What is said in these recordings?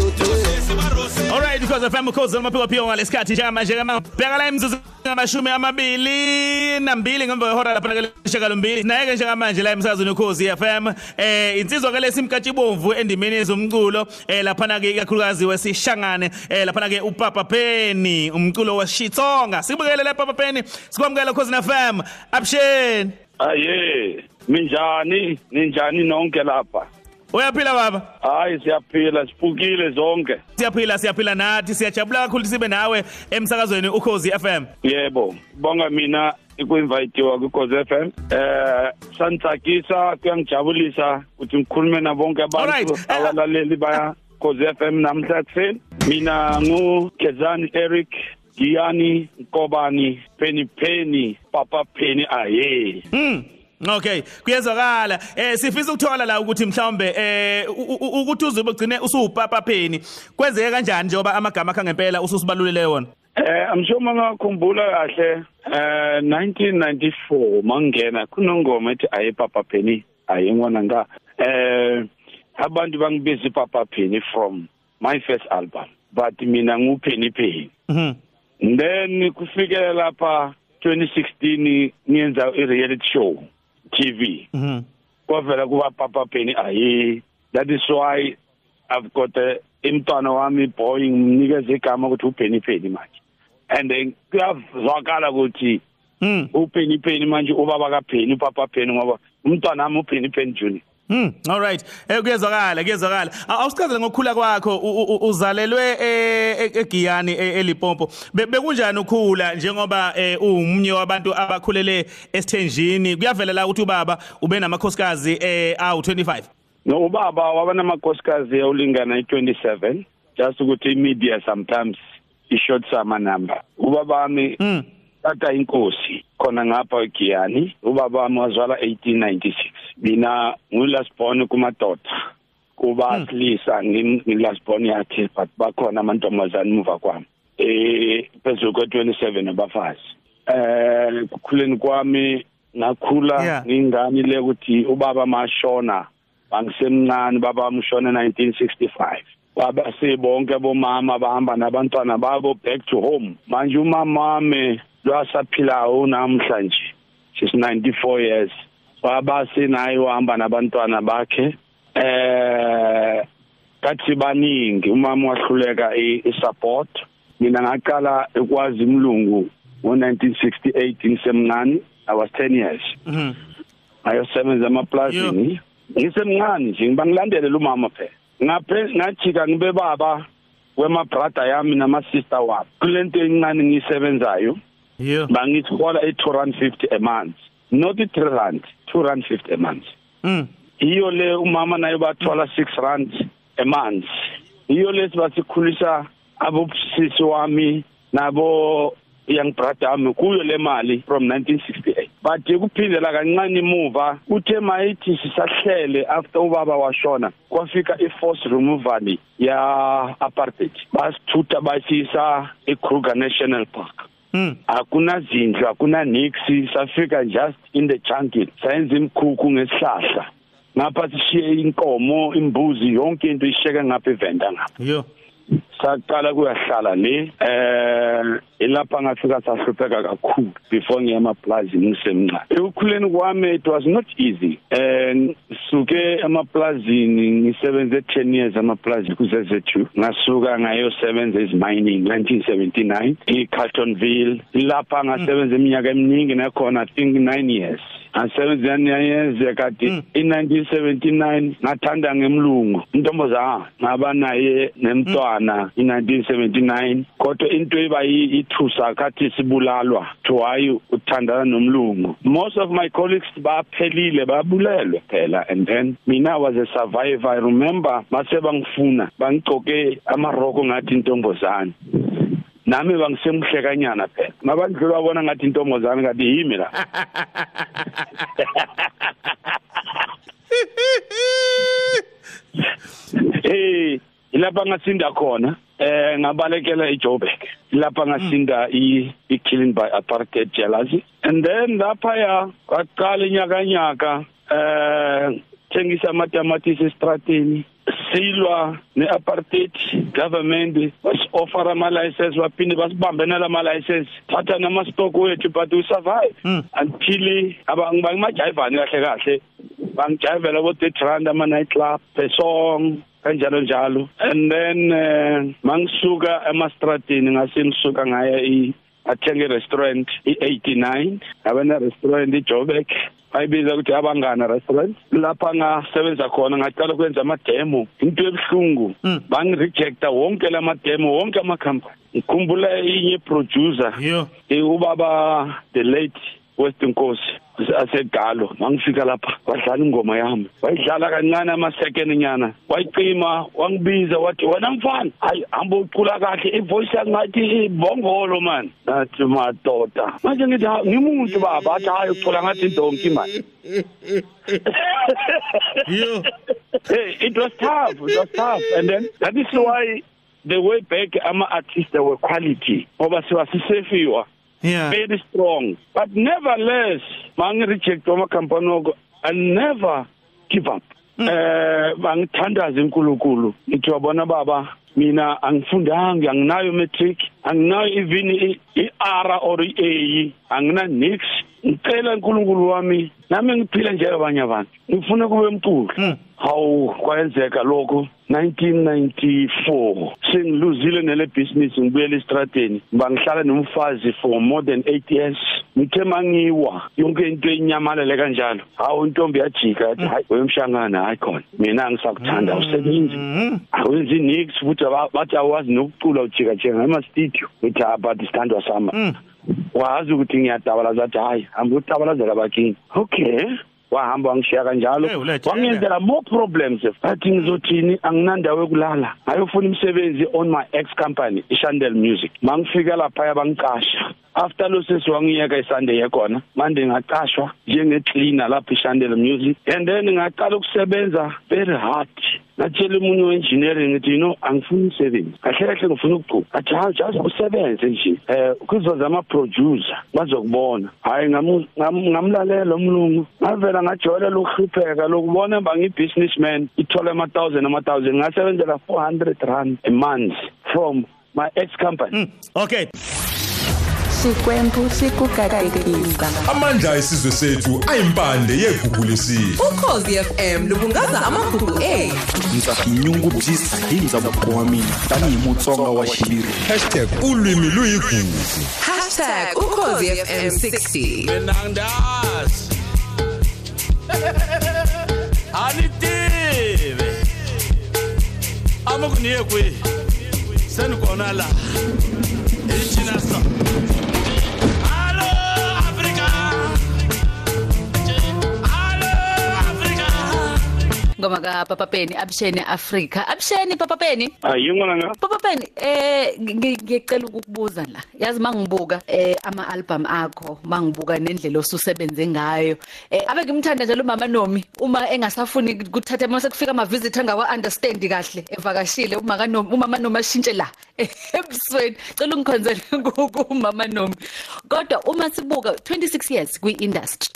lutho Alright because FM ukhozi lamaphiko phiko ngalesikhathi njengamanje kama bheka la imzuzu ngamashumi amabili nambili ngemva kwehora lapha ke leshaka lombili naye njengamanje la emsakazweni ukhozi FM eh insizwa ke lesimkathi bomvu endimeni yezomculo eh lapha ke ikakhulukazi wesishangane eh lapha ke uPapa Penny umculo washitsonga sikubukele la Papa Penny sikwamukela ukhozi FM absheni Aye, minjani? Ninjani nonke lapha? Uyaphila baba Hayi siyaphila, siphukile zonke. siyaphila siyaphila nathi siyajabula kakhulu sibe nawe emsakazweni ukhozi FM Yebo, bonga mina ikuinvitewa kuKhoze FM. Eh, santsakisa kuyangijabulisa ukuthi ngikhulume na bonke Alright, abantu eh, abalaleli baya Khoze FM namhla kuseni. Mina ngu Kezani Eric Giyani Nkobani Penny Penny Papa Penny aye. Mm. Okay, kuyezwakala. Eh sifisa ukuthola la ukuthi mhlawumbe eh ukuthi uzobe ugcine usupapa pheni. Kwenzeke kanjani njengoba amagama akha ngempela ususibalulele wona? Eh amsho mangakhumbula kahle eh 1994 mangena kunongoma ethi aye Papa Penny aye ngwana nga eh abantu bangibiza Papa Penny from my first album but mina ngu Penny Penny Mhm. then kufikela lapha 2016 ngiyenza i reality show TV Mhm. kwavela kuba Papa Penny aye that is why I've got a imntwana wami boy ngimnikeza igama ukuthi uPenny Penny manje and then kuyazwakala ukuthi Mm. uPenny Penny manje ubaba kaPenny uPapa Penny ngoba umntwana wami uPenny Penny Junior Mm. All right. Eh kuyezwakala, kuyezwakala. Aw- Awusichazele ngokukhula kwakho u- u- uzalelwe eh, e- eGiyani e- eLimpopo. Be- Bekunjani ukukhula njengoba eh, uwumunye wabantu abakhulele esithenjini? Kuyavela la ukuthi ubaba ube namakhosikazi eh awu 25. no ubaba waba namakhosikazi awulingana i27 just ukuthi imedia sometimes ishort sama number ubaba wami Mm. tata inkosi khona ngapha eGiyani ubaba wami wazalwa 1896 mina ngulast born kumadoda. Kuba silisa ngilast born yakhe but bakhona amantombazane muva kwami. Eh phezulu kwe 27 abafazi. Eh kukhuleni kwami ngakhula Yeah. ngingani le ukuthi ubaba mashona bangisemncane baba wamshona 1965 baba sebonke bomama bahamba nabantwana babo back to home. Manje umama wami lwasaphilayo namhlanje she's 94 years. Baba senaye uhamba nabantwana bakhe eh kathi baningi umama wahluleka i-support. Mina ngaqala ekwazi umlungu ngo1968 ngisemncane i was 10 years. Mhm. ayosebenza emaplazini ngisemncane nje ngibangilandele umama phela. Ngaphe ngajika ngibe baba wemabrada yami nama-sister wami. Kulento encane ngiyisebenzayo Yo. bangithola i-two rand fifty a month. Not i-three rand two rand fifty a month Mm. iyo le umama naye bathola six rand a month iyo le sibasikhulisa abobusisi wami nabo young brother wami kuyo le mali from 1968 but kuphindela kancane imuva uthe mayithi sisahlele after ubaba washona kwafika i-force removal ya apartheid basithutha basisa eKruger National Park Mm. Akuna zindlu akuna nix safika just in the jungle. Sayenza imkhukhu ngesihlahla. Ngapha sishiye inkomo imbuzi yonke into isheke ngapha evenda ngapha. Yo. saqala kuyahlala le eh ilapha ngafika sahlupheka kakhulu before ngiye emaplazini ngisemncane. Ekukhuleni kwami it was not easy. And suke emaplazini ngisebenze 10 years emaplazini kuzezethu. Ngasuka ngayosebenza is mining 1979 eCarltonville. Lapha ngasebenza iminyaka eminingi nakhona i think 9 years. Ngasebenza niyeze kade in 1979 ngathanda ngemlungu. Intombazana ngaba naye nemntwana in 1979 kodwa into eba ithusa kathi sibulalwa to hayi uthandana nomlungu. Most of my colleagues baphelile babulelwe phela and then mina was a survivor. I remember mase bangifuna bangigcoke amaroko ngathi intombazana nami bangisemhlekanyana phela. Mabandlula babona ngathi intombazana kanti yimi la. Eh ilapha ngasinda khona eh ngabalekela eJoburg. Lapha ngasinda i killing by apartheid jealousy. And then lapha ya kwaqala inyaka nyaka eh thengisa amatamatisi estrateni silwa ne-apartheid government basi-offera ama-license baphinde basibambe nalama-license thatha nama-stock wethu but we survive. Mm. until ngibangimajayivani kahle kahle. Bangijayivela bo-thirty rand ama-night club per song kanjalo njalo and then um mangisuka emastratini ngase ngisuka ngaya athenga i-restaurant i-eighty-nine. Ngabe ne-restaurant ijobek bayibiza ukuthi abangana restaurant lapha ngasebenza khona ngaqala ukwenza amademo. Into ebuhlungu. Mm. bangirejecta wonke la mademo wonke amakhampani ngikhumbula inye producer yo. Eh, ubaba the late Western Nkosi asegalo. Mangifika lapha wadlala ingoma yami. Wayidlala kancane ama second nyana. Wayicima wangibiza wathi wena mfana hayi hamba ucula kahle ivoice yangathi ibongolo man. Nathi madoda. Manje ngithi "Ha, ngimuntu baba. Athi hayi ucula ngathi indonki man. Yo. Hey, it was tough. It was tough. And then that is why the way back ama artists were quality. Ngoba siwasisefiwa yeah very strong. But nevertheless, mangi reject ama company oko I never give up. Eh bangithandaza inkulunkulu. Ngithi wabona baba mina angifundanga anginayo matric anginayo even i- i-R or i-A angina nix ngicela uNkulunkulu wami nami ngiphila njengabanye abantu. Ngifuna kube umculo Mm. hawu kwayenzeka lokho. 1994 sengiluzile nele business ngibuyela estradeni. Bangihlala nomfazi for more than 8 years. Ngithe mangiwa yonke into enyamalele kanjalo. Hawu intombi yajika. Yathi hayi wemshangana hayi khona. Mina angisakuthanda usebenzi Mhm. awenzi nix futhi aba- bathi awazi nokucula ujika jika ngema studio ngithi "Ah, but isithandwa sama. Mm. Wazi ukuthi ngiyadabalaza athi hayi hamba utabalazela bakini okay. Wahamba wangishiya kanjalo. Hey, ulethe. wangenzela more problems athi ngizothini? Anginandawo yokulala. Ngayofuna imisebenzi on my ex company ishandel music. Mangifika lapha bangicasha after lo sesi wangiyeka isunday yekhona manje ngaqashwa njenge-cleaner lapha ishandel music. And then ngaqala ukusebenza very hard. Ngatshela umunye we-engineering ngithi you know angifuni umsebenzi. Kahle kahle ngifuna ukucuka athi hayi just usebenze nje. Um kuzoza ama-producer bazokubona. Hhayi ngamu- ngam- ngamlalela umlungu. Ngavela ngajoyelela ukuhlupheka lokubona bangi-businessman ithole ama-thousand ama-thousand. Ngasebenzela four hundred rand a month from my ex company Mm. okay. Sikwembu sikugadekisa. amandla esizwe sethu ayimpande yegugu lesizwe ukhozi FM lubungaza amagugu ethu ndza tinyungubyisa hi ndhavuko wa mina tanihi mutsonga wa xiviri ulwimi luyigugu. #ukhozi FM 60 mina ngidazi anitivi amukuniye kwi seni kona la icina so Ngoma ka Papa Penny Absheni Africa. Absheni Papa Penny. hayi ngona Papa Penny eh ngi- ngiyacela ukukubuza la. Yazi mangibuka eh ama album akho, mangibuka nendlela osusebenze ngayo. Eh abe ngimthanda njalo umama Nomi uma engasafuni kuthatha mase kufika ama visitor ngawa understand kahle evakashile uma kaNomi umama Nomi ashintshe la ebusweni. Cela ungikhonzele kumama Nomi. Kodwa uma sibuka 26 years kwi industry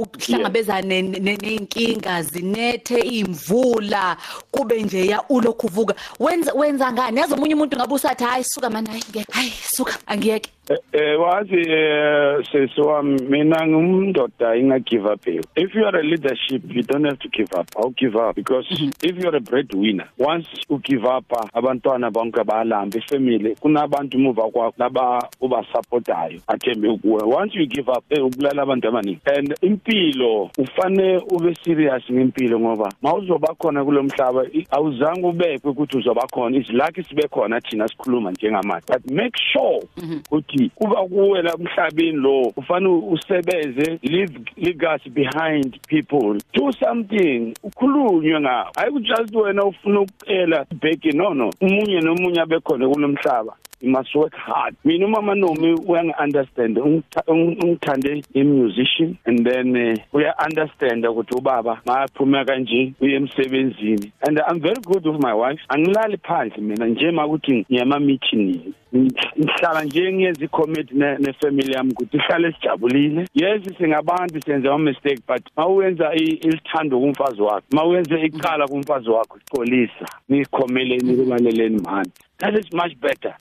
ukuhlangabezana neinkinga zinethe imvula kube nje ya ulokhu uvuka. Wenza wenza ngani? Yazi omunye umuntu ngabe usathi hayi suka mana hayi ngeke hayi suka angiyeke. Eh wazi eh sesi wami mina ngumndoda inga give up here. If you are a leadership you don't have to give up. I'll give up because if you are a breadwinner once you give up ah, abantwana bonke balambe ifamily kunabantu muva kwakho laba uba supportayo athembe kuwe. Once you give up eh ubulala abantu abaningi. And impilo ufane ube serious ngempilo ngoba mawuzoba khona kulomhlaba i- awuzange ubekwe ukuthi uzoba khona izilaki sibe khona thina sikhuluma njengamanje but make sure ukuthi kuba kuwe la emhlabeni lo ufane usebenze leave legacy behind people. Do something ukhulunywe ngawo hayi just wena ufuna ukuphela ibheki no no. Umunye nomunye abekhona kulomhlaba you must work hard mina umama Nomi uyangi-understand Ungitha- ung- ungithande i-musician and then uh, uya-understand ukuthi ubaba mayaphuma kanje uye emsebenzini. And i'm very good with my wife. Angilali phansi mina nje makuthi ngiyama-meeting ngihlala nje ngiyenza i-committee ne- ne-family yami ukuthi ihlale sijabulile. Yes singabantu senza ama-mistake but ma uyenza i- ilithando kumfazi wakho ma uyenze icala kumfazi wakho sicolisa nikhomeleni kulaleleni mani that is much better.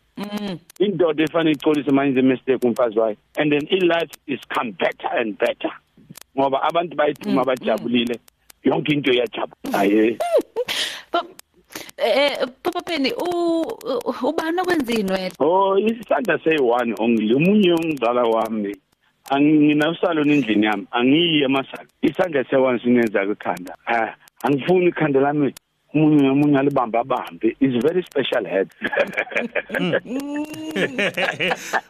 Indoda efanele icolise ma yenze mistake kumfazi wayo. And then i-life is come better and better. Ngoba abantu bayiphuma bajabulile. Yonke into iyajabula ye. Pap- Eh papa Penny u u- ubani okwenzini wena? oh isandla seyi-one only. Omunye umzala wami anginasaloni endlini yami. Angiyi emasaka isandla seyi-one sinenza ekhanda ah angifuni ikhanda lami. Umunye nomunye alibambe abambe is very special head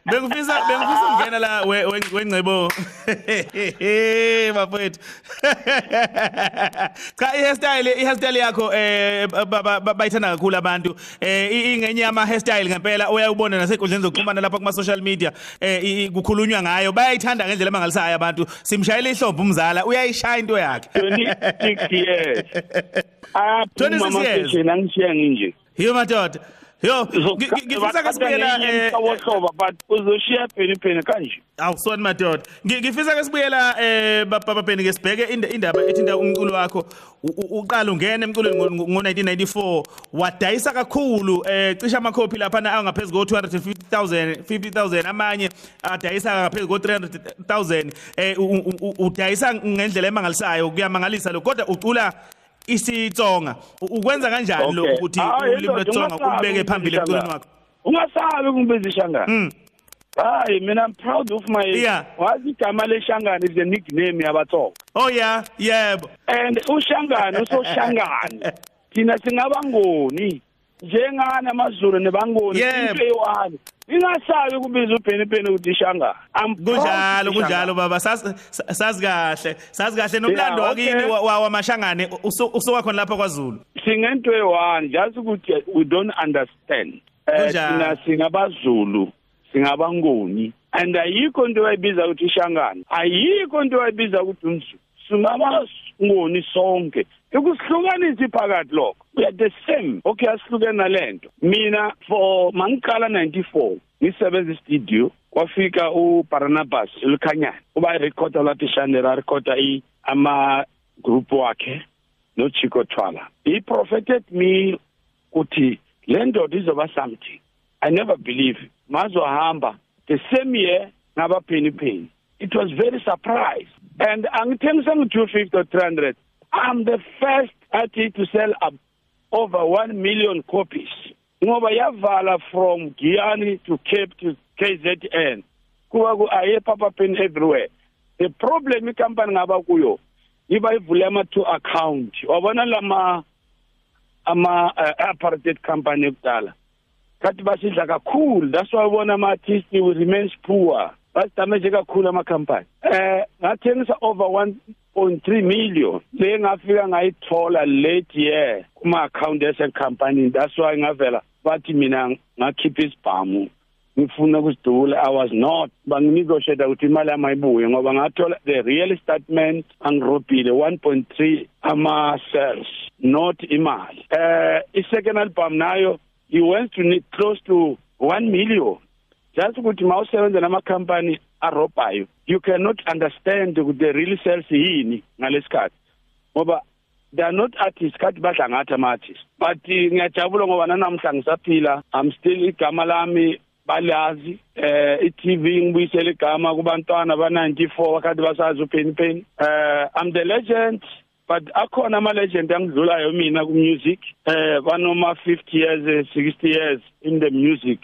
Bengifisa bengifisa ukungena la we- we- wengcebo. Bafethu. Cha i-hairstyle i-hairstyle yakho eh ba- ba- ba- bayithanda kakhulu abantu. Eh i- ingenye ama hairstyle ngempela uyayibona nasenkundleni zokuxhumana lapha kuma social media eh i- i- kukhulunywa ngayo. Bayayithanda ngendlela mangalisayo abantu. Simshayela ihlombe umzala uyayishaya into yakhe. 26 years 26 aphuma years. amasesheni angishiya nginje. Yo madoda. Yo ngi- ngi- ngifisa ke sibuyela eh wohloba but uzoshiya pheni pheni kanje. Awusona madoda. Ngi- ngifisa ke sibuyela eh baba Beni ke sibheke ind- indaba ethinta umculo wakho U- u- uqala ungena emculweni ngo1994 wadayisa kakhulu eh cisha amakhophi lapha na angaphezulu ko 250000 50000 amanye adayisa ngaphezulu ko 300000 eh u- u- u- udayisa ngendlela emangalisayo kuyamangalisa lo kodwa ucula isitsonga ukwenza kanjani lo Okay. ukuthi Ah, ulimi lwetsonga ubeke phambili emculweni wakho ungasabi kungibiza ishangana Mm. hayi mina i'm proud of my Yeah. wazi igama leshangana is a nickname yabatsonga. Oh yeah. Yebo. And ushangana usoshangana thina singabangoni njengani amazulu nebangoni into eyi-one ingasabi ukubiza ubhenibheni ukuthi proud kunjalo kunjalo baba. Sazi kahle sazi kahle. Nomlando wakini wamashangane usu- usuka khona lapha kwaZulu? Singento eyi-one just ukuthi we don't understand. Eh, thina singabazulu singabangoni. And ayikho into wayibiza ukuthi ishangana ayikho into wayibiza ukuthi umzulu. Singabangoni sonke. Ikusihlukanisa iphakathi lokho. We are the same okay asihlukene nalento. Mina for mangiqala 94 ngisebenza istudio kwafika uBarnabas Lukhanyana. Uba irecorder lapha ishandela recorder i ama group wakhe noChico Twala he propheted me ukuthi le ndoda izoba something. I never believe. Mazohamba. The same year ngaba penny penny. It was very surprised. And angithengisa ngu-250 or 300 i'm the first artist to sell up over 1 million copies. Ngoba yavala from Giyani to Cape to KZN kuba ku aye papa pen everywhere. The problem ikampani ngaba kuyo iba ivule ama two account. Wabona lama ama uh, apartheid company ekudala. Kathi basidla kakhulu. That's why ubona ama artists will remain poor. Basidamage kakhulu ama company eh ngathengisa over 1.3 million. Le ngafika ngayithola late year kuma account yase company that's why ngavela bathi mina ngakhipha isibhamu. Ngifuna ukusidula i was not. Banginegotiate ukuthi imali yami ayibuye ngoba ngathola the real statement angirobhile 1.3 ama cells not imali. Eh i second album nayo he went to need close to 1 million. Just ukuthi mawusebenza nama company arobhayo you cannot understand ukuthi the real sales yini ngalesikhathi. Ngoba they are not artists kathi badla ngathi ama artists but eh, ngiyajabula ngoba nanamhla ngisaphila i'm still igama lami balazi eh i-TV ngibuyisela igama kubantwana ba94 wakati basazi uPenny Penny. Eh i'm the legend but akhona ama legend angidlulayo mina ku music eh banoma 50 years eh, 60 years in the music.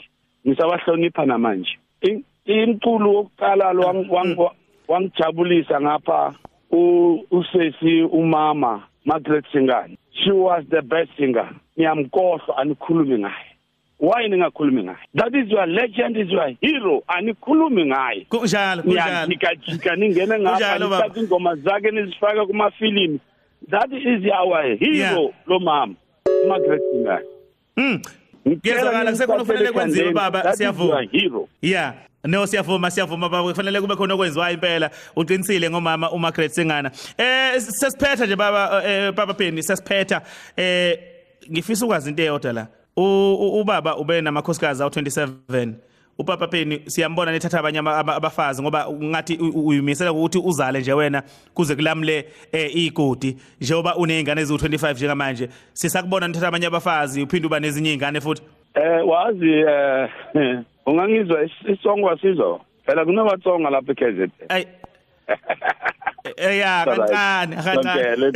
Ngisabahlonipha namanje. In- imculo wokuqala lo wang- wang- wangijabulisa ngapha u- usesi umama Margaret Singane. She was the best singer. Ngiyamkhohlwa anikhulumi ngaye. Why ningakhulumi ngaye? That is your legend is your hero anikhulumi ngaye. Kunjalo kunjalo. Niyajikajika ningene ngapha Kunjalo, baba. nithatha ingoma zakhe nizifaka kumafilimu. That is our hero Yeah. lo mama Margaret Singane. Mm. Kuyezwakala kusekhona kufanele kwenziwe baba siyavuma. Yeah. No siyavuma siyavuma baba kufanele kube khona okwenziwayo impela uqinisile ngomama uMargaret Singana. Eh sesiphetha nje baba eh baba Penny sesiphetha eh ngifisa ukwazi into eyodwa la. Ubaba ube namakhosikazi awu27. Upapa Penny siyambona nethatha abanye abafazi ngoba ngathi uyimisela ukuthi uzale nje wena kuze kulamle eh igodi njengoba unezingane eziwu25 njengamanje sisakubona nithatha abanye abafazi uphinde uba nezinye izingane futhi? Eh wazi eh ungangizwa is- isongo sizwa phela kunabatsonga lapha eKZN ay. Eh ya kancane kancane.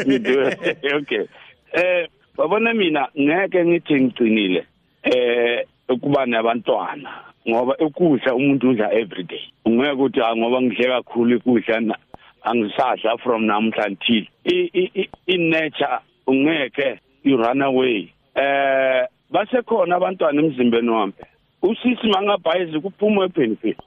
Okay. Eh babona mina ngeke ngithi ngicинile eh ukuba nabantwana ngoba ukudla umuntu udla every day. Ungeke ukuthi ah ngoba ngidle kakhulu ukudla angisadla from namhla until in nature ungeke you run away. Eh base khona abantwana emzimbeni wami. Usisi mangabhayizi kuphuma ebenefit.